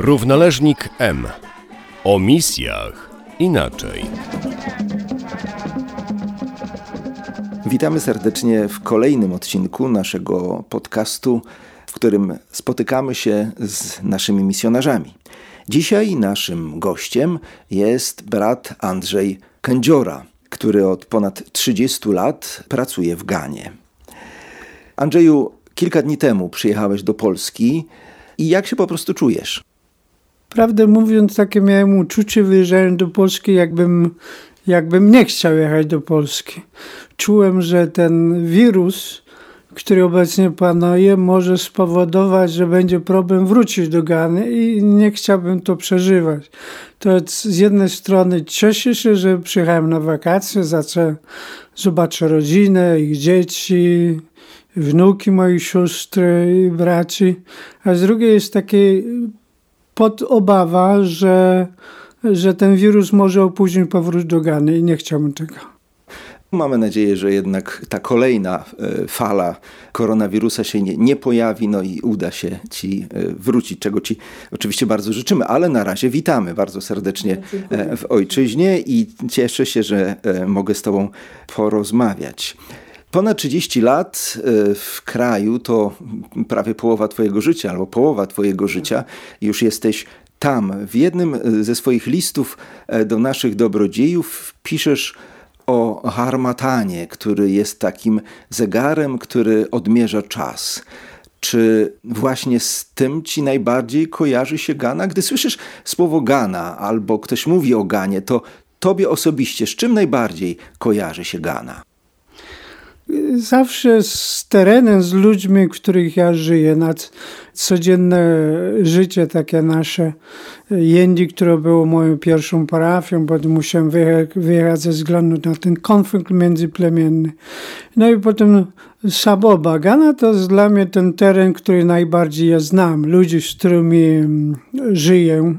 Równoleżnik M. O misjach inaczej. Witamy serdecznie w kolejnym odcinku naszego podcastu, w którym spotykamy się z naszymi misjonarzami. Dzisiaj naszym gościem jest brat Andrzej Kędziora, który od ponad 30 lat pracuje w Ganie. Andrzeju, kilka dni temu przyjechałeś do Polski i jak się po prostu czujesz? Prawdę mówiąc, takie miałem uczucie, wyjeżdżałem do Polski, jakbym, jakbym nie chciał jechać do Polski. Czułem, że ten wirus, który obecnie panuje, może spowodować, że będzie problem wrócić do Gany i nie chciałbym to przeżywać. To z jednej strony cieszę się, że przyjechałem na wakacje, zacząłem zobaczę rodzinę, ich dzieci, wnuki mojej siostry i braci, a z drugiej jest takie pod obawa, że, że ten wirus może opóźnić powrót do Gany i nie chciałbym tego. Mamy nadzieję, że jednak ta kolejna e, fala koronawirusa się nie, nie, pojawi, no i uda się Ci e, wrócić, czego Ci oczywiście bardzo życzymy, ale na razie witamy bardzo serdecznie e, w ojczyźnie i cieszę się, że mogę z Tobą porozmawiać. Ponad 30 lat w kraju to prawie połowa Twojego życia, albo połowa Twojego życia. Już jesteś tam. W jednym ze swoich listów do naszych dobrodziejów piszesz o harmatanie, który jest takim zegarem, który odmierza czas. Czy właśnie z tym ci najbardziej kojarzy się Gana? Gdy słyszysz słowo Gana albo ktoś mówi o Ganie, to tobie osobiście z czym najbardziej kojarzy się Gana? Zawsze z terenem, z ludźmi, których ja żyję, na codzienne życie takie nasze. Jendi, które było moją pierwszą parafią, bo musiałem wyjechać ze względu na ten konflikt międzyplemienny. No i potem Saboba. Gana to jest dla mnie ten teren, który najbardziej ja znam. Ludzi, z którymi mm, żyję.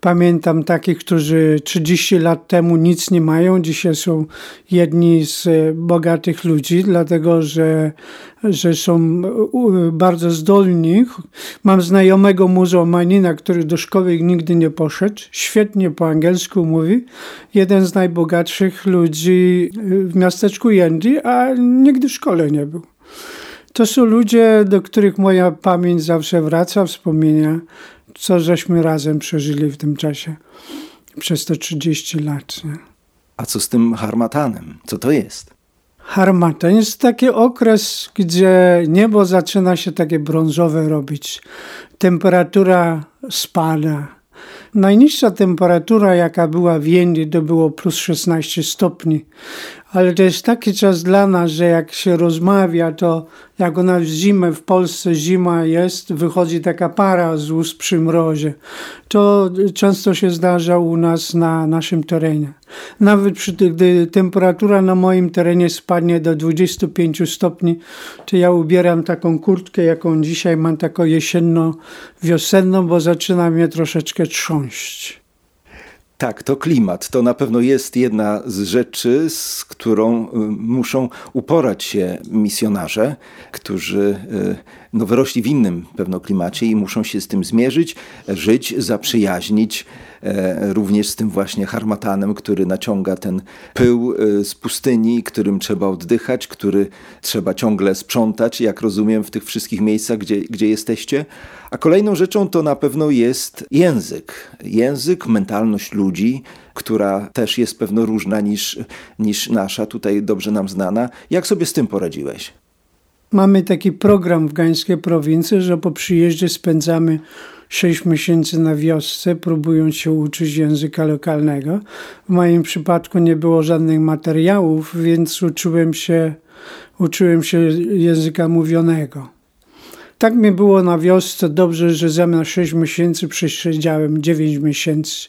Pamiętam takich, którzy 30 lat temu nic nie mają. Dzisiaj są jedni z bogatych ludzi, dlatego że, że są bardzo zdolni. Mam znajomego muzułmanina, który do szkoły nigdy nie poszedł. Świetnie po angielsku mówi. Jeden z najbogatszych ludzi w miasteczku Jendi, a nigdy w szkole nie był. To są ludzie, do których moja pamięć zawsze wraca, wspomnienia, co żeśmy razem przeżyli w tym czasie przez te 30 lat. A co z tym harmatanem? Co to jest? Harmatan jest taki okres, gdzie niebo zaczyna się takie brązowe robić. Temperatura spada. Najniższa temperatura, jaka była w Indii, to było plus 16 stopni ale to jest taki czas dla nas, że jak się rozmawia, to jak u nas zimę, w Polsce zima jest, wychodzi taka para z ust przy mrozie. To często się zdarza u nas na naszym terenie. Nawet przy, gdy temperatura na moim terenie spadnie do 25 stopni, to ja ubieram taką kurtkę, jaką dzisiaj mam, taką jesienno-wiosenną, bo zaczyna mnie troszeczkę trząść. Tak, to klimat. To na pewno jest jedna z rzeczy, z którą y, muszą uporać się misjonarze, którzy y, no, wyrośli w innym pewno klimacie i muszą się z tym zmierzyć, żyć, zaprzyjaźnić e, również z tym właśnie harmatanem, który naciąga ten pył e, z pustyni, którym trzeba oddychać, który trzeba ciągle sprzątać, jak rozumiem, w tych wszystkich miejscach, gdzie, gdzie jesteście. A kolejną rzeczą to na pewno jest język. Język, mentalność ludzi, która też jest pewno różna niż, niż nasza, tutaj dobrze nam znana. Jak sobie z tym poradziłeś? Mamy taki program w Gańskiej prowincji, że po przyjeździe spędzamy 6 miesięcy na wiosce, próbując się uczyć języka lokalnego. W moim przypadku nie było żadnych materiałów, więc uczyłem się, uczyłem się języka mówionego. Tak mi było na wiosce dobrze, że zamiast 6 miesięcy przesiedziałem 9 miesięcy.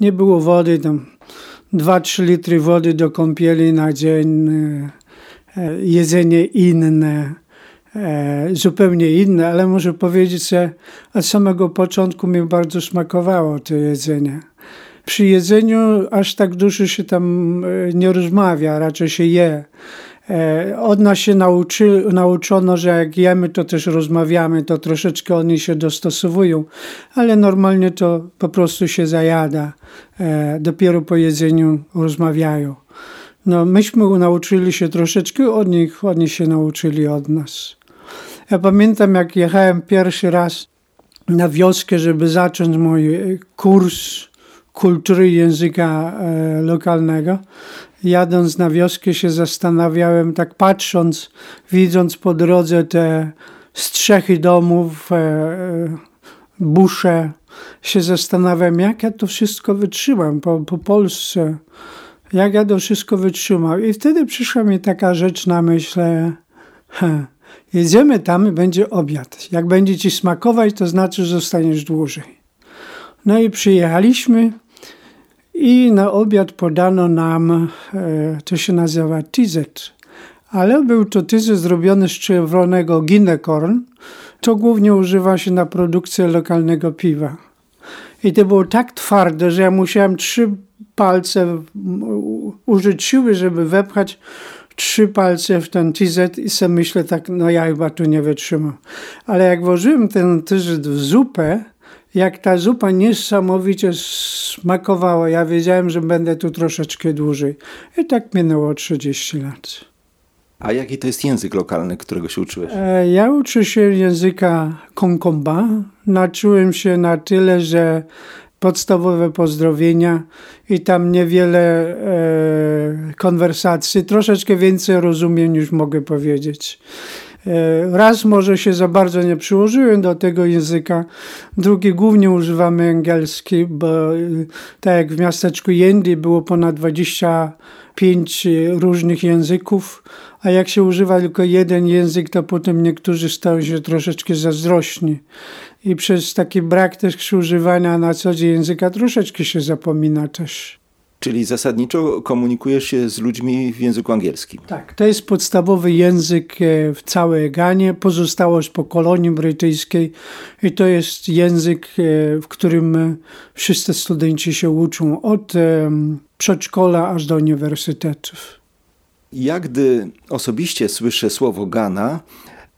Nie było wody, tam 2-3 litry wody do kąpieli na dzień E, jedzenie inne, e, zupełnie inne, ale muszę powiedzieć, że od samego początku mi bardzo smakowało to jedzenie. Przy jedzeniu aż tak dużo się tam e, nie rozmawia, raczej się je. E, od nas się nauczy, nauczono, że jak jemy, to też rozmawiamy, to troszeczkę oni się dostosowują, ale normalnie to po prostu się zajada. E, dopiero po jedzeniu rozmawiają. No, myśmy nauczyli się troszeczkę od nich, oni się nauczyli od nas. Ja pamiętam, jak jechałem pierwszy raz na wioskę, żeby zacząć mój kurs kultury języka e, lokalnego. Jadąc na wioskę się zastanawiałem, tak patrząc, widząc po drodze te strzechy domów, e, e, busze, się zastanawiam, jak ja to wszystko wytrzymam po, po Polsce, jak ja to wszystko wytrzymam. I wtedy przyszła mi taka rzecz na myśl, jedziemy tam i będzie obiad. Jak będzie ci smakować, to znaczy, że zostaniesz dłużej. No i przyjechaliśmy i na obiad podano nam, e, to się nazywa tizet, ale był to tizet zrobiony z czerwonego ginekorn. To głównie używa się na produkcję lokalnego piwa. I to było tak twarde, że ja musiałem trzy palce użyć siły, żeby wepchać trzy palce w ten tizet i sobie myślę tak, no ja chyba tu nie wytrzymam. Ale jak włożyłem ten tizet w zupę, jak ta zupa niesamowicie smakowała. Ja wiedziałem, że będę tu troszeczkę dłużej. I tak minęło 30 lat. A jaki to jest język lokalny, którego się uczyłeś? E, ja uczę się języka Konkomba. Nauczyłem się na tyle, że podstawowe pozdrowienia i tam niewiele e, konwersacji. Troszeczkę więcej rozumiem niż mogę powiedzieć. E, raz może się za bardzo nie przyłożyłem do tego języka, drugi głównie używamy angielski, bo e, tak jak w miasteczku Jendi było ponad 25 różnych języków, a jak się używa tylko jeden język, to potem niektórzy stają się troszeczkę zazdrośni. I przez taki brak też używania na co dzień języka troszeczkę się zapomina też. Czyli zasadniczo komunikujesz się z ludźmi w języku angielskim. Tak, to jest podstawowy język e, w całej Ganie, pozostałość po kolonii brytyjskiej i to jest język, e, w którym wszyscy studenci się uczą od przedszkola aż do uniwersytetów. Ja gdy osobiście słyszę słowo Gana,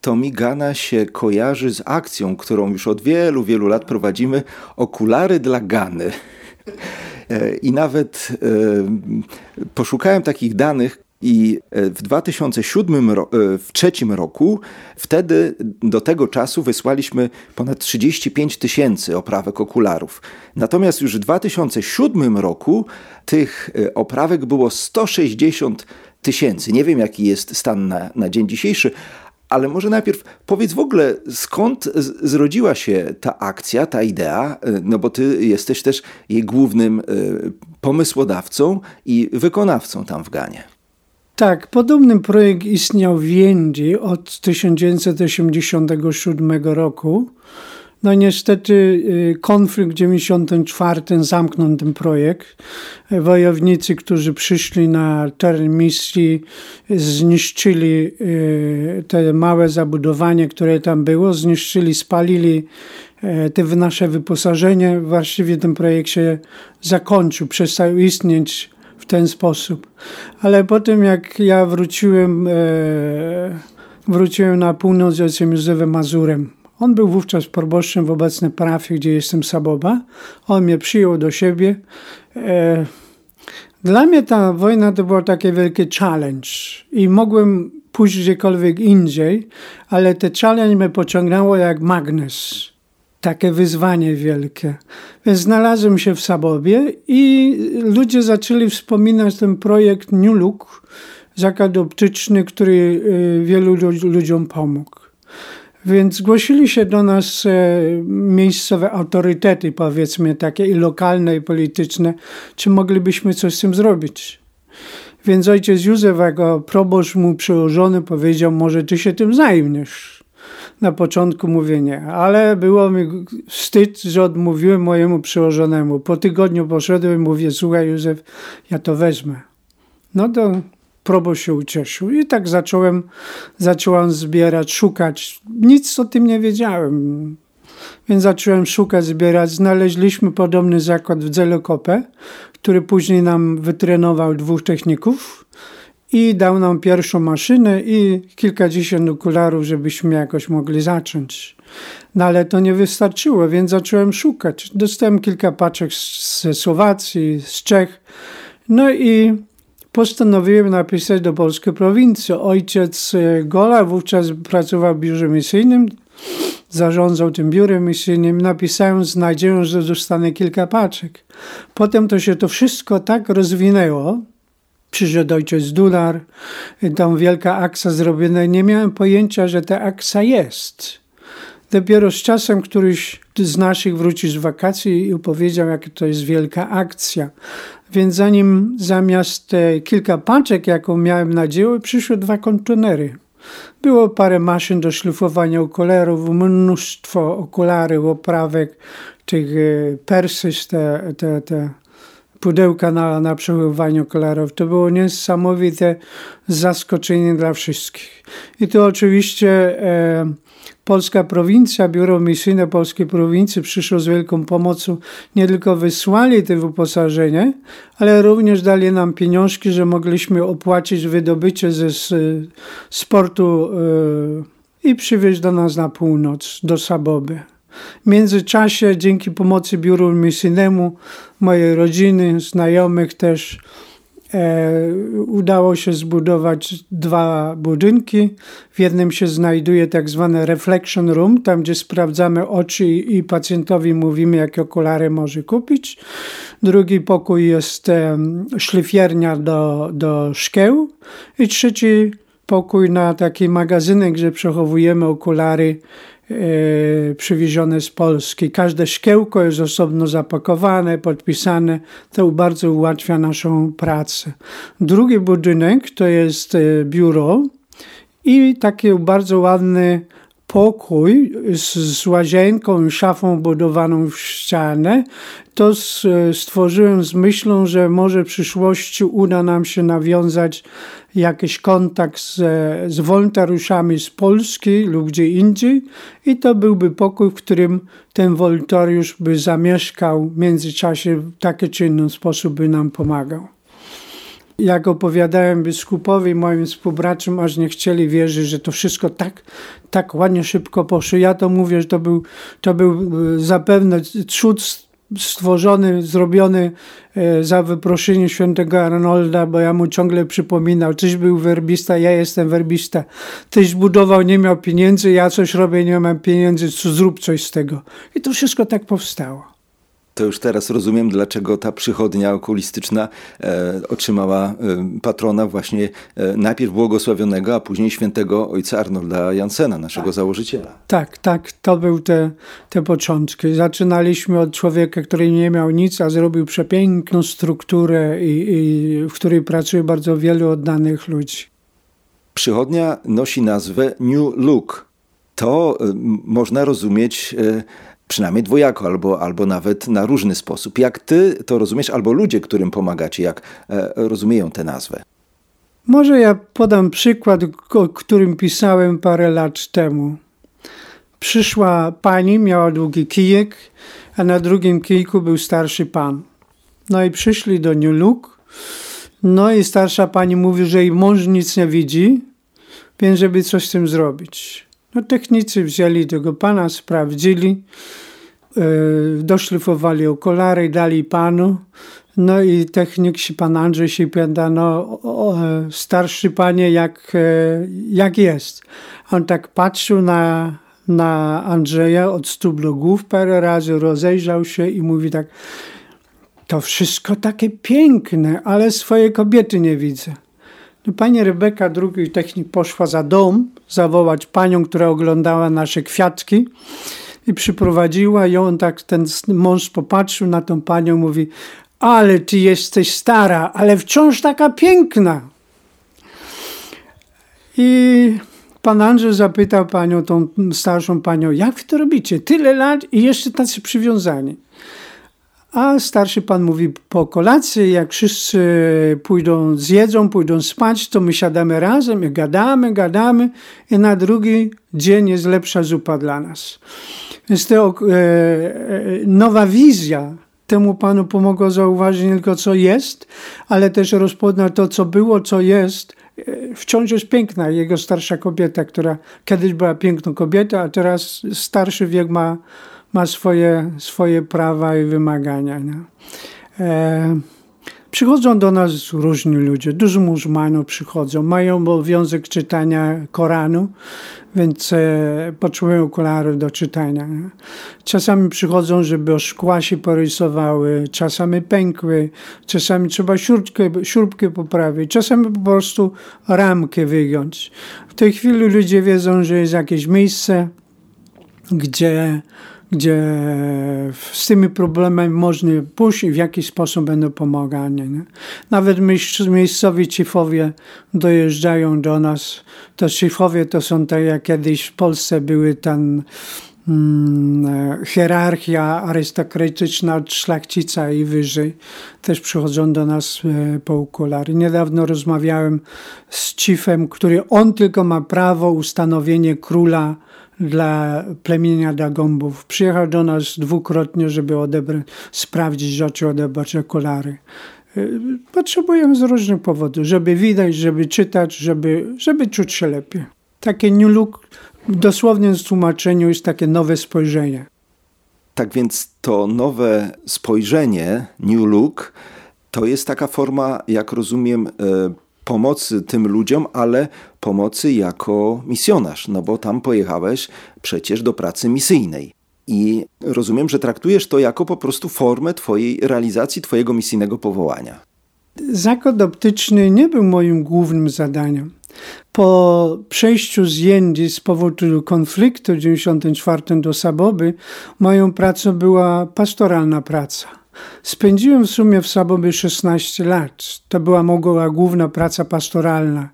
to mi Gana się kojarzy z akcją, którą już od wielu, wielu lat prowadzimy, okulary dla Gany. E, I nawet e, poszukałem takich danych, i e, w 2007 w trzecim roku, wtedy do tego czasu wysłaliśmy ponad 35 tysięcy oprawek okularów. Natomiast już w 2007 roku tych oprawek było 160 tysięcy. Nie wiem, jaki jest stan na, na dzień dzisiejszy, ale może najpierw powiedz w ogóle, skąd zrodziła się ta akcja, ta idea, e, no bo ty jesteś też jej głównym e, pomysłodawcą i wykonawcą tam w Ganie. Tak, podobny projekt istniał w Indii od 1987 roku. No niestety y, konflikt w 1994 zamknął ten projekt. Wojownicy, którzy przyszli na teren misji, zniszczyli y, te małe zabudowanie, które tam było, zniszczyli, spalili y, te nasze wyposażenie. Właściwie ten projekt się zakończył, przestał istnieć w ten sposób. Ale potem jak ja wróciłem, wróciłem na północ z Józefem Mazurem, on był wówczas proboszczem w obecnej parafii, gdzie jestem Saboba. On mnie przyjął do siebie. E, dla mnie ta wojna to był taki wielki challenge i mogłem pójść gdziekolwiek indziej, ale te challenge mnie pociągnęło jak magnes. Takie wyzwanie wielkie. Więc znalazłem się w Sabobie i ludzie zaczęli wspominać ten projekt New Look, zakład optyczny, który e, wielu ludziom pomógł. Więc zgłosili się do nas e, miejscowe autorytety, powiedzmy takie i lokalne, i polityczne, czy moglibyśmy coś z tym zrobić. Więc ojciec Józef, jako proboszcz mu przełożony, powiedział, może ty się tym zajmiesz. Na początku mówię nie, ale było mi wstyd, że odmówiłem mojemu przełożonemu. Po tygodniu poszedłem i mówię, słuchaj Józef, ja to wezmę. No to probo się ucieszył. I tak zacząłem, zacząłem zbierać, szukać. Nic o tym nie wiedziałem. Więc zacząłem szukać, zbierać. Znaleźliśmy podobny zakład w Dzelokopę, który później nam wytrenował dwóch techników. i dał nam pierwszą maszynę i kilkadziesiąt okularów, żebyśmy jakoś mogli zacząć. No ale to nie wystarczyło, więc zacząłem szukać. Dostałem kilka paczek ze Słowacji, z Czech. No i postanowiłem napisać do polskiej prowincji. Ojciec e, Gola wówczas pracował w biurze misyjnym, zarządzał tym biurem misyjnym. Napisałem z nadzieją, że dostanę kilka paczek. Potem to się to wszystko tak rozwinęło, przyszedł ojciec Dular, tam wielka akcja zrobiona. Nie miałem pojęcia, że ta akcja jest. Dopiero z czasem któryś z naszych wrócił z wakacji i opowiedział, jaka to jest wielka akcja. Więc zanim zamiast kilka paczek, jaką miałem nadzieję, przyszły dwa kontenery. Było parę maszyn do szlifowania okularów, mnóstwo okularów, oprawek, tych e, persys, te, te, te pudełka na, na przechowywanie okularów. To było niesamowite zaskoczenie dla wszystkich. I to oczywiście e, Polska prowincja, biuro misyjne Polskiej prowincji przyszło z wielką pomocą. Nie tylko wysłali te wyposażenie, ale również dali nam pieniążki, że mogliśmy opłacić wydobycie ze sportu e, i przywieźć do nas na północ, do Saboby. W międzyczasie, dzięki pomocy biuru misyjnemu, mojej rodziny, znajomych też, e, udało się zbudować dwa budynki. W jednym się znajduje tak zwany reflection room, tam gdzie sprawdzamy oczy i pacjentowi mówimy, jakie okulary może kupić. Drugi pokój jest e, szlifiernia do, do szkieł i trzeci pokój na taki magazynek, gdzie przechowujemy okulary E, przywiezione z Polski. Każde szkiełko jest osobno zapakowane, podpisane. To bardzo ułatwia naszą pracę. Drugi budynek to jest e, biuro i taki bardzo ładny pokój z, z łazienką i szafą budowaną w ścianę, to stworzyłem z myślą, że może w przyszłości uda nam się nawiązać jakiś kontakt z, z z Polski lub gdzie indziej i to byłby pokój, w którym ten wolontariusz by zamieszkał w międzyczasie w taki czy inny sposób by nam pomagał. Jak opowiadałem biskupowi, moim współbraciom, aż nie chcieli wierzyć, że to wszystko tak, tak ładnie szybko poszło. Ja to mówię, że to był, to był e, zapewne cud stworzony, zrobiony e, za wyproszenie świętego Arnolda, bo ja mu ciągle przypominał, tyś był werbista, ja jestem werbista. Tyś budował, nie miał pieniędzy, ja coś robię, nie mam pieniędzy, zrób coś z tego. I to wszystko tak powstało to już teraz rozumiem, dlaczego ta przychodnia okulistyczna e, otrzymała e, patrona właśnie e, najpierw błogosławionego, a później świętego ojca Arnolda Jansena, naszego tak. założyciela. Tak, tak, to były te, te początki. Zaczynaliśmy od człowieka, który nie miał nic, a zrobił przepiękną strukturę, i, i w której pracuje bardzo wielu oddanych ludzi. Przychodnia nosi nazwę New Look. To e, można rozumieć e, przynajmniej dwojako, albo, albo nawet na różny sposób. Jak ty to rozumiesz, albo ludzie, którym pomagacie, jak e, rozumieją tę nazwę? Może ja podam przykład, o którym pisałem parę lat temu. Przyszła pani, miała długi kijek, a na drugim kijku był starszy pan. No i przyszli do New Look. No i starsza pani mówi, że jej mąż nic nie widzi, więc żeby coś z tym zrobić. No technicy wzięli tego pana, sprawdzili, yy, doszlifowali okulary, dali panu. No i technik się, pan Andrzej się pyta, no o, starszy panie, jak, e, jak jest? On tak patrzył na, na Andrzeja od stóp do głów parę razy, rozejrzał się i mówi tak, to wszystko takie piękne, ale swojej kobiety nie widzę. No, pani Rebeka, drugi technik, poszła za dom zawołać panią, która oglądała nasze kwiatki i przyprowadziła ją, tak ten mąż popatrzył na tą panią, mówi ale ty jesteś stara, ale wciąż taka piękna. I pan Andrzej zapytał panią, tą starszą panią, jak wy to robicie? Tyle lat i jeszcze tacy przywiązani. A starszy pan mówi, po kolacji, jak wszyscy pójdą, zjedzą, pójdą spać, to my siadamy razem i gadamy, gadamy i na drugi dzień jest lepsza zupa dla nas. Więc to e, e, nowa wizja temu panu pomogła zauważyć nie tylko co jest, ale też rozpoznać to, co było, co jest wciąż jest piękna. Jego starsza kobieta, która kiedyś była piękną kobietą, a teraz starszy wiek ma, ma swoje, swoje prawa i wymagania. E, Przychodzą do nas różni ludzie, dużo muzułmanów przychodzą, mają obowiązek czytania Koranu, więc e, potrzebują okularów do czytania. Czasami przychodzą, żeby szkła się porysowały, czasami pękły, czasami trzeba śrubkę, śrubkę poprawić, czasami po prostu ramkę wygiąć. W tej chwili ludzie wiedzą, że jest jakieś miejsce, gdzie gdzie z tymi problemami można pójść i w jakiś sposób będą pomagani. Nie? Nawet miejscowi chiefowie dojeżdżają do nas. To chiefowie to są tak jak kiedyś w Polsce były ten hmm, hierarchia arystokratyczna od szlachcica i wyżej. Też przychodzą do nas e, po okulary. Niedawno rozmawiałem z chiefem, który on tylko ma prawo ustanowienie króla dla plemienia Dagombów. Przyjechał do nas dwukrotnie, żeby odebrać, sprawdzić oczy, odebrać okulary. Y, potrzebujemy z różnych powodów, żeby widać, żeby czytać, żeby, żeby czuć się lepiej. Takie new look, w tłumaczeniu jest takie nowe spojrzenie. Tak więc to nowe spojrzenie, new look, to jest taka forma, jak rozumiem, e, pomocy tym ludziom, ale pomocy jako misjonarz, no bo tam pojechałeś przecież do pracy misyjnej. I rozumiem, że traktujesz to jako po prostu formę Twojej realizacji, Twojego misyjnego powołania. Zakład optyczny nie był moim głównym zadaniem. Po przejściu z Jendi z powodu konfliktu w 1994 do Saboby, moją pracą była pastoralna praca. Spędziłem w sumie w Sabobie 16 lat. To była moja główna praca pastoralna.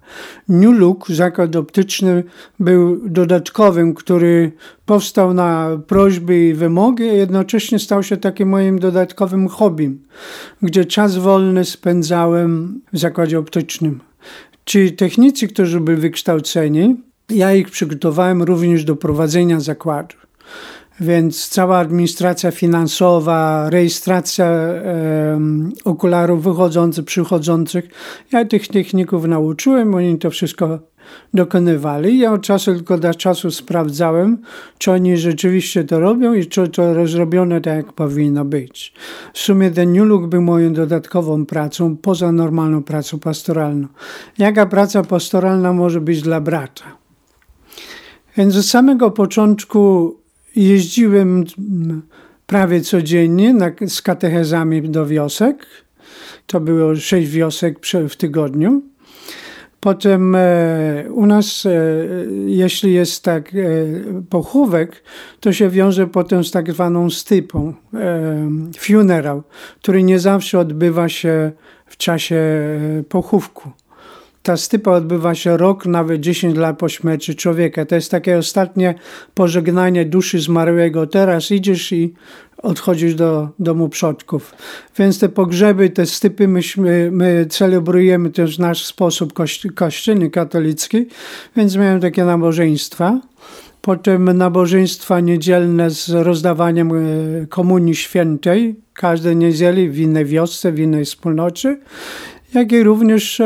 New Look, zakład optyczny, był dodatkowym, który powstał na prośby i wymogi, a jednocześnie stał się takim moim dodatkowym hobbym, gdzie czas wolny spędzałem w zakładzie optycznym. Ci technicy, którzy byli wykształceni, ja ich przygotowałem również do prowadzenia zakładu. Więc cała administracja finansowa, rejestracja okularów wychodzących, przychodzących, ja tych techników nauczyłem, oni to wszystko dokonywali. Ja od czasu tylko do czasu sprawdzałem, czy oni rzeczywiście to robią i czy to rozrobione tak, jak powinno być. W sumie ten New był moją dodatkową pracą, poza normalną pracą pastoralną. Jaka praca pastoralna może być dla brata? Więc od samego początku jeździłem prawie codziennie na, z katechezami do wiosek. To było sześć wiosek w tygodniu. Potem e, u nas, e, jeśli jest tak e, pochówek, to się wiąże potem z tak zwaną stypą, e, funeral, który nie zawsze odbywa się w czasie e, pochówku ta stypa odbywa się rok, nawet 10 lat po śmierci człowieka. To jest takie ostatnie pożegnanie duszy zmarłego. Teraz idziesz i odchodzisz do domu przodków. Więc te pogrzeby, te stypy myśmy, my celebrujemy też w nasz sposób kościelny, katolicki, więc miałem takie nabożeństwa. Potem nabożeństwa niedzielne z rozdawaniem e, komunii świętej, każdej niedzieli w innej wiosce, w innej wspólnocie, jak i również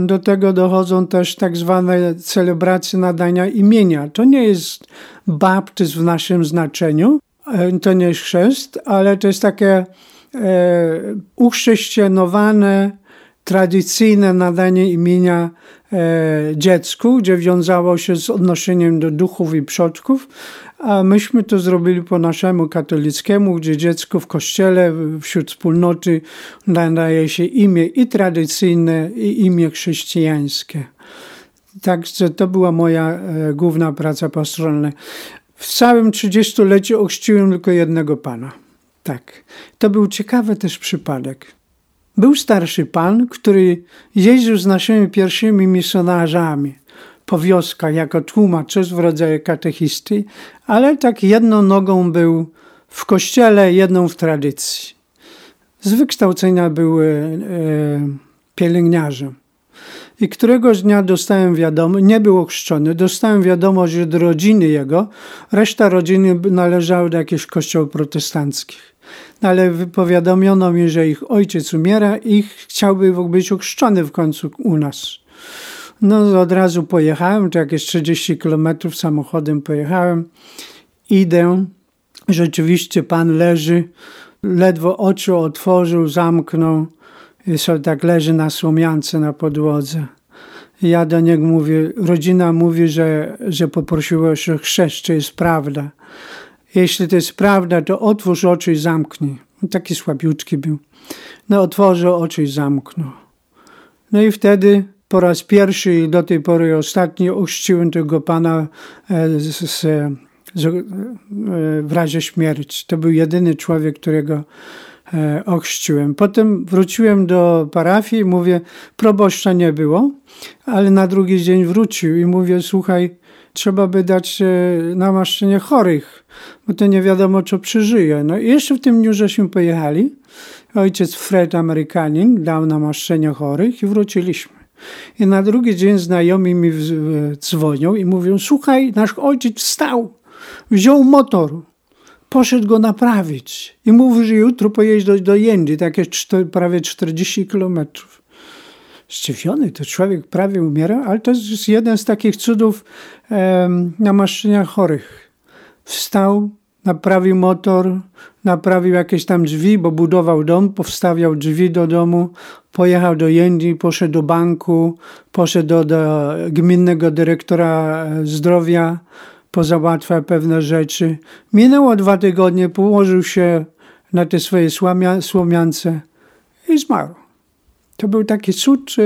do tego dochodzą też tak zwane celebracje nadania imienia. To nie jest baptyzm w naszym znaczeniu, e, to nie jest chrzest, ale to jest takie e, uchrzeszczenowane, tradycyjne nadanie imienia e, dziecku, gdzie wiązało się z odnoszeniem do duchów i przodków, a myśmy to zrobili po naszemu katolickiemu, gdzie dziecko w kościele, wśród wspólnoty nadaje się imię i tradycyjne, i imię chrześcijańskie. Także to była moja e, główna praca pastoralna. W całym 30-leciu ochrzciłem tylko jednego pana. Tak. To był ciekawy też przypadek. Był starszy pan, który jeździł z naszymi pierwszymi misjonarzami po wioskach jako tłumacz, w rodzaju katechisty, ale tak jedną nogą był w kościele, jedną w tradycji. Z wykształcenia był e, pielęgniarzem. I któregoś dnia dostałem wiadomość, nie był ochrzczony, dostałem wiadomość od rodziny jego, reszta rodziny należała do jakichś kościołów protestanckich. No ale powiadomiono mi, że ich ojciec umiera i chciałby być ochrzczony w końcu u nas. No od razu pojechałem, to jakieś 30 kilometrów samochodem pojechałem. Idę, rzeczywiście pan leży, ledwo oczy otworzył, zamknął tak leży na słomiance na podłodze. Ja do niego mówię, rodzina mówi, że, że poprosiła się o chrzest, czy jest prawda. Jeśli to jest prawda, to otwórz oczy i zamknij. Taki słabiutki był. No otworzył oczy i zamknął. No i wtedy po raz pierwszy i do tej pory ostatni ochrzciłem tego pana e, z, z, z, e, w razie śmierci. To był jedyny człowiek, którego ochrzciłem. Potem wróciłem do parafii i mówię, proboszcza nie było, ale na drugi dzień wrócił i mówię, słuchaj, trzeba by dać namaszczenie chorych, bo to nie wiadomo, co przeżyje. No i jeszcze w tym dniu żeśmy pojechali. Ojciec Fred, Amerykanin, dał namaszczenie chorych i wróciliśmy. I na drugi dzień znajomi mi dzwonią i mówią: Słuchaj, nasz ojciec wstał, wziął motor, poszedł go naprawić i mówi, że jutro pojedzie do, Jędzy, takie prawie 40 kilometrów. Zdziwiony, to człowiek prawie umiera, ale to jest jeden z takich cudów um, namaszczenia chorych. Wstał, naprawił motor, naprawił jakieś tam drzwi, bo budował dom, powstawiał drzwi do domu, pojechał do Jędzi, poszedł do banku, poszedł do, do gminnego dyrektora zdrowia, pozałatwiał pewne rzeczy. Minęło dwa tygodnie, położył się na te swoje słomia, słomiance i zmarł. To był taki cud,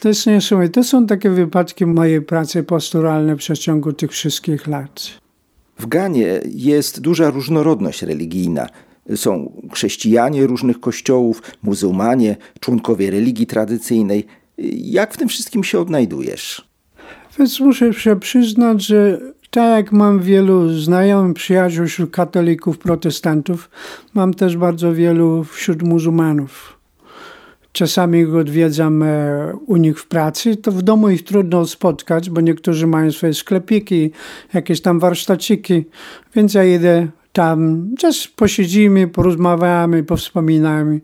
to jest niesamowite. To są takie wypadki mojej pracy pastoralnej w przeciągu tych wszystkich lat. W Ganie jest duża różnorodność religijna. Są chrześcijanie różnych kościołów, muzułmanie, członkowie religii tradycyjnej. Jak w tym wszystkim się odnajdujesz? Więc muszę się przyznać, że tak jak mam wielu znajomych, przyjaciół wśród katolików, protestantów, mam też bardzo wielu wśród muzułmanów. Czasami ich odwiedzam e, u nich w pracy, to w domu ich trudno spotkać, bo niektórzy mają swoje sklepiki, jakieś tam warsztaciki, więc ja idę tam, just posiedzimy, porozmawiamy, powspominamy.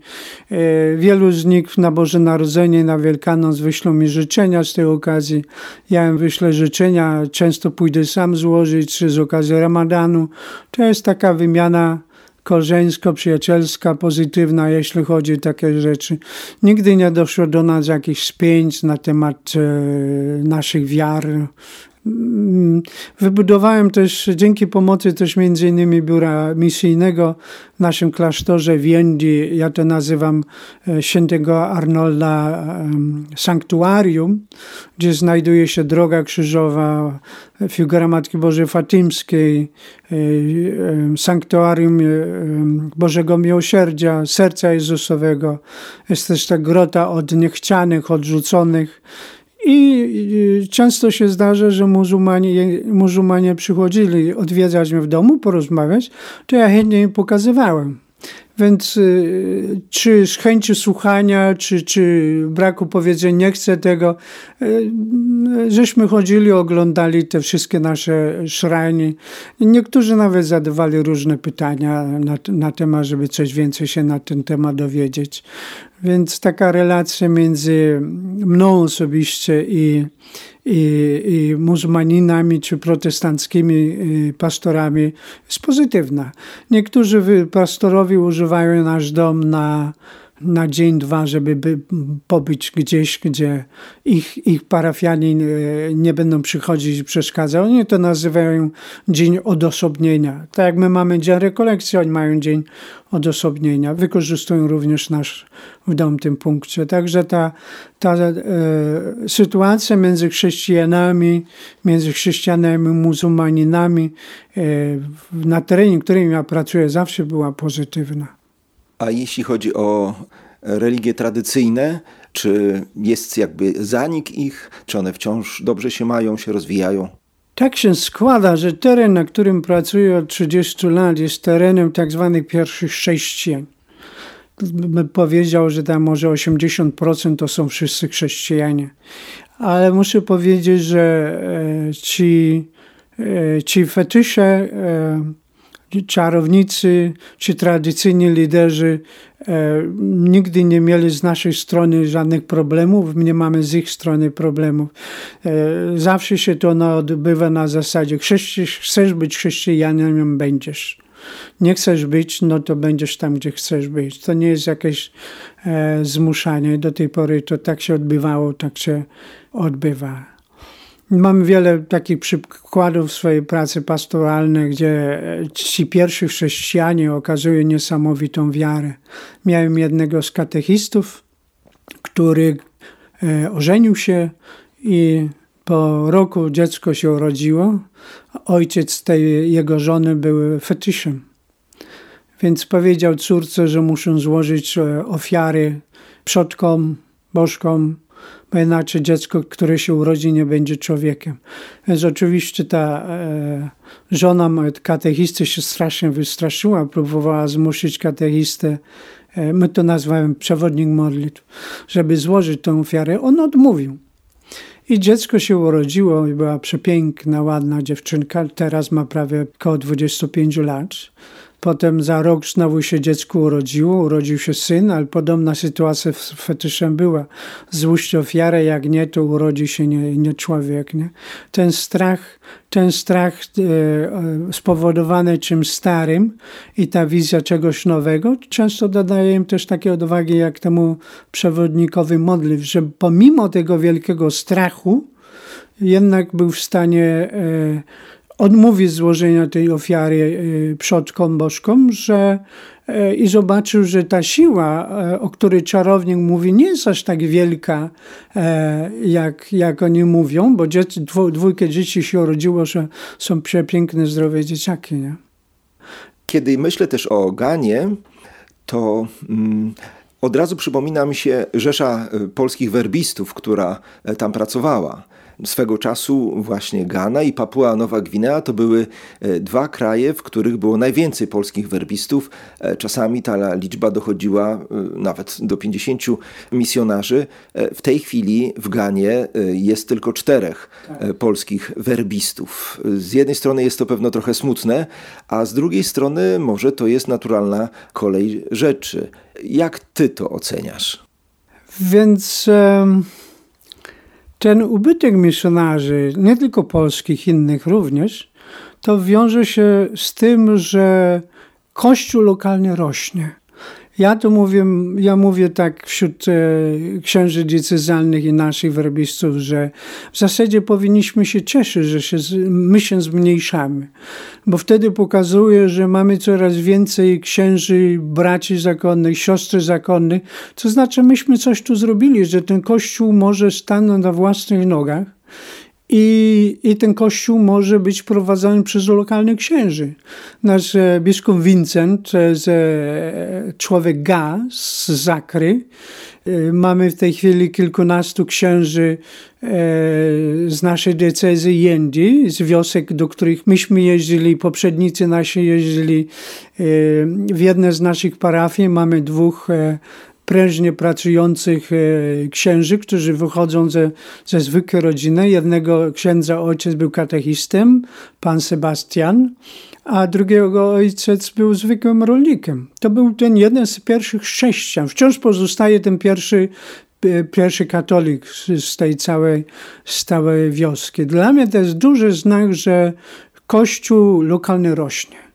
E, wielu z nich na Boże Narodzenie, na Wielkanoc wyślą mi życzenia z tej okazji. Ja im wyślę życzenia, często pójdę sam złożyć, czy z okazji Ramadanu. To jest taka wymiana koleżeńsko-przyjacielska, pozytywna, jeśli chodzi o takie rzeczy. Nigdy nie doszło do nas jakichś spięć na temat e, naszych wiar, wybudowałem też dzięki pomocy też między innymi biura misyjnego w naszym klasztorze w Jendi, ja to nazywam e, świętego Arnolda Sanktuarium, gdzie znajduje się droga krzyżowa, figura Matki Bożej Fatimskiej, e, sanktuarium e, Bożego Miłosierdzia, Serca Jezusowego. Jest też ta grota od niechcianych, odrzuconych. I często się zdarza, że muzułmanie, muzułmanie przychodzili odwiedzać mnie w domu, porozmawiać, to ja chętnie im pokazywałem. Więc y, czy z chęci słuchania, czy, czy braku powiedzenia, nie chcę tego, y, żeśmy chodzili, oglądali te wszystkie nasze szrajny. Niektórzy nawet zadawali różne pytania na, na temat, żeby coś więcej się na ten temat dowiedzieć. Więc taka relacja między mną osobiście i, i, i muzułmaninami czy protestanckimi y, pastorami jest pozytywna. Niektórzy pastorowie używają nasz dom na na dzień, dwa, żeby by pobyć gdzieś, gdzie ich, ich parafianie nie będą przychodzić i przeszkadzać. Oni to nazywają dzień odosobnienia. Tak jak my mamy dzień rekolekcji, oni mają dzień odosobnienia. Wykorzystują również nasz w dom tym punkcie. Także ta, ta e, sytuacja między chrześcijanami, między chrześcijanami, muzułmaninami e, na terenie, którym ja pracuję, zawsze była pozytywna. A jeśli chodzi o religie tradycyjne, czy jest jakby zanik ich, czy one wciąż dobrze się mają, się rozwijają? Tak się składa, że teren, na którym pracuję od 30 lat, jest terenem tak zwanych pierwszych chrześcijan. powiedział, że tam może 80% to są wszyscy chrześcijanie. Ale muszę powiedzieć, że e, ci, e, ci fetysze, e, czarownicy czy tradycyjni liderzy nigdy nie mieli z naszej strony żadnych problemów, nie mamy z ich strony problemów. zawsze się to odbywa na zasadzie chcesz być chrześcijaninem, będziesz nie chcesz być, no to będziesz tam, gdzie chcesz być. To nie jest jakieś e, zmuszanie. Do tej pory to tak się odbywało, tak się odbywa. Mam wiele takich przykładów w swojej pracy pastoralnej, gdzie ci pierwsi chrześcijanie okazują niesamowitą wiarę. Miałem jednego z katechistów, który e, ożenił się i po roku dziecko się urodziło. Ojciec tej jego żony był fetyszem. Więc powiedział córce, że muszą złożyć e, ofiary przodkom, bożkom, bo inaczej dziecko, które się urodzi, nie będzie człowiekiem. Więc oczywiście ta e, żona katechisty się strasznie wystraszyła, próbowała zmusić katechistę, e, my to nazywamy przewodnik modlitw, żeby złożyć tę ofiarę. On odmówił. I dziecko się urodziło i była przepiękna, ładna dziewczynka. Teraz ma prawie około 25 lat. Potem za rok znowu się dziecko urodziło, urodził się syn, ale podobna sytuacja z fetyszem była. Złóżcie ofiarę, jak nie, to urodzi się nie, nie człowiek. Nie? Ten strach, ten strach e, e, spowodowany czymś starym i ta wizja czegoś nowego często dodaje im też takie odwagi jak temu przewodnikowi modliw, że pomimo tego wielkiego strachu jednak był w stanie e, odmówił złożenia tej ofiary e, przodkom bożkom, że e, i zobaczył, że ta siła, e, o której czarownik mówi, nie jest aż tak wielka, jak, jak oni mówią, bo dzieci, dwójkę dzieci się urodziło, że są przepiękne, zdrowe dzieciaki. Nie? Kiedy myślę też o Ganie, to mm, od razu przypomina mi się Rzesza polskich werbistów, która tam pracowała swego czasu właśnie Ghana i Papua Nowa Gwinea to były e, dwa kraje, w których było najwięcej polskich werbistów. E, czasami ta liczba dochodziła e, nawet do 50 misjonarzy. W tej chwili w Ganie jest tylko czterech polskich werbistów. Z jednej strony jest to pewno trochę smutne, a z drugiej strony może to jest naturalna kolej rzeczy. Jak ty to oceniasz? Więc. Um ten ubytek misjonarzy, nie tylko polskich, innych również, to wiąże się z tym, że Kościół lokalnie rośnie. Ja to mówię, ja mówię tak wśród e, księży diecezjalnych i naszych werbistów, że w zasadzie powinniśmy się cieszyć, że się, my się zmniejszamy, bo wtedy pokazuje, że mamy coraz więcej księży, braci zakonnych, siostry zakonnych, to znaczy myśmy coś tu zrobili, że ten Kościół może stanąć na własnych nogach i, I ten kościół może być prowadzony przez lokalnych księży. Nasz e, biskup Vincent e, człowiek Ga z Zakry. E, mamy w tej chwili kilkunastu księży z naszej decyzji Jendi, z wiosek, do których myśmy jeździli, poprzednicy nasi jeździli. W jednej z naszych parafii mamy dwóch prężnie pracujących e, księży, którzy wychodzą ze, ze zwykłej rodziny. Jednego księdza ojciec był katechistem, pan Sebastian, a drugiego ojciec był zwykłym rolnikiem. To był ten jeden z pierwszych chrześcijan. Wciąż pozostaje ten pierwszy, e, pierwszy katolik z tej całej, z całej wioski. Dla mnie to jest duży znak, że Kościół lokalny rośnie.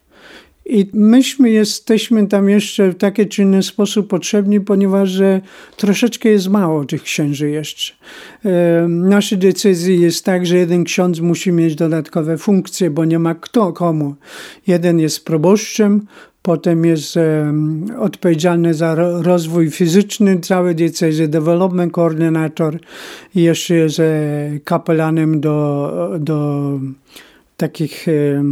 I myśmy jesteśmy tam jeszcze w taki czy inny sposób potrzebni, ponieważ że troszeczkę jest mało tych księży jeszcze. E, nasze decyzji jest tak, że jeden ksiądz musi mieć dodatkowe funkcje, bo nie ma kto komu. Jeden jest proboszczem, potem jest e, odpowiedzialny za rozwój fizyczny całej decyzji, development koordynator i jeszcze jest e, kapelanem do, do takich e,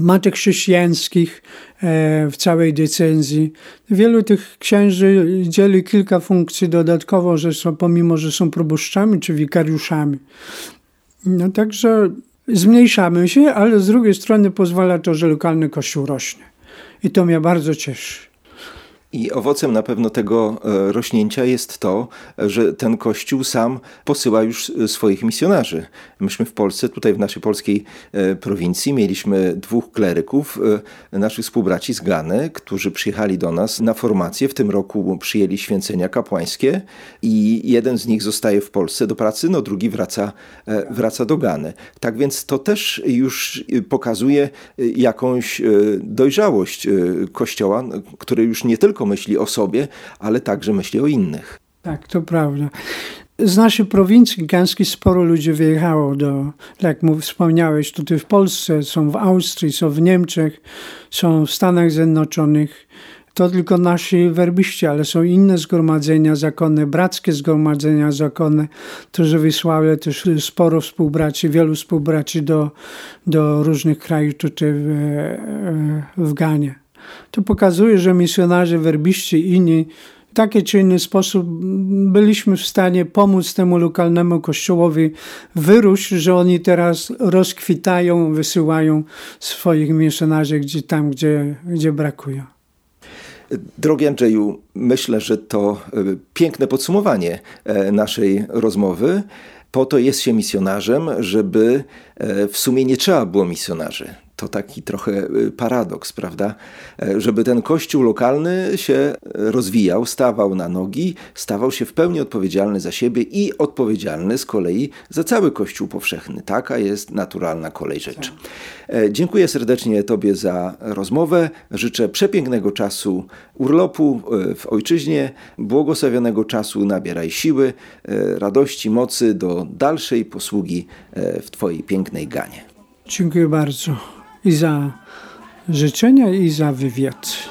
matek chrześcijańskich e, w całej decenzji. Wielu tych księży dzieli kilka funkcji dodatkowo, że są, pomimo, że są proboszczami czy wikariuszami. No także zmniejszamy się, ale z drugiej strony pozwala to, że lokalny kościół rośnie. I to mnie bardzo cieszy. I owocem na pewno tego e, rośnięcia jest to, że ten kościół sam posyła już e, swoich misjonarzy. Myśmy w Polsce, tutaj w naszej polskiej e, prowincji, mieliśmy dwóch kleryków, naszych współbraci z Gany, którzy przyjechali do nas na formację. W tym roku przyjęli święcenia kapłańskie i jeden z nich zostaje w Polsce do pracy, no drugi wraca, wraca do Gany. Tak więc to też już pokazuje jakąś dojrzałość Kościoła, który już nie tylko tylko myśli o sobie, ale także myśli o innych. Tak, to prawda. Z naszej prowincji Gdańskiej sporo ludzi wyjechało do, jak wspomniałeś, tutaj w Polsce, są w Austrii, są w Niemczech, są w Stanach Zjednoczonych. To tylko nasi werbiści, ale są inne zgromadzenia zakonne, brackie zgromadzenia zakonne, którzy wysłały też sporo współbraci, wielu współbraci do, do różnych krajów tutaj w, w Ganie. To pokazuje, że misjonarze, werbiści i inni w taki czy inny sposób byliśmy w stanie pomóc temu lokalnemu kościołowi wyrósł, że oni teraz rozkwitają, wysyłają swoich misjonarzy gdzie, tam, gdzie, gdzie brakuje. Drogi Andrzeju, myślę, że to e, piękne podsumowanie e, naszej rozmowy. Po to jest się misjonarzem, żeby e, w sumie nie trzeba było misjonarzy to taki trochę y, paradoks, prawda? E, żeby ten kościół lokalny się rozwijał, stawał na nogi, stawał się w pełni odpowiedzialny za siebie i odpowiedzialny z kolei za cały kościół powszechny. Taka jest naturalna kolej rzeczy. E, dziękuję serdecznie Tobie za rozmowę. Życzę przepięknego czasu urlopu e, w ojczyźnie, błogosławionego czasu, nabieraj siły, radości, mocy do dalszej posługi w Twojej pięknej Ganie. Dziękuję bardzo i za życzenia i za wywiad.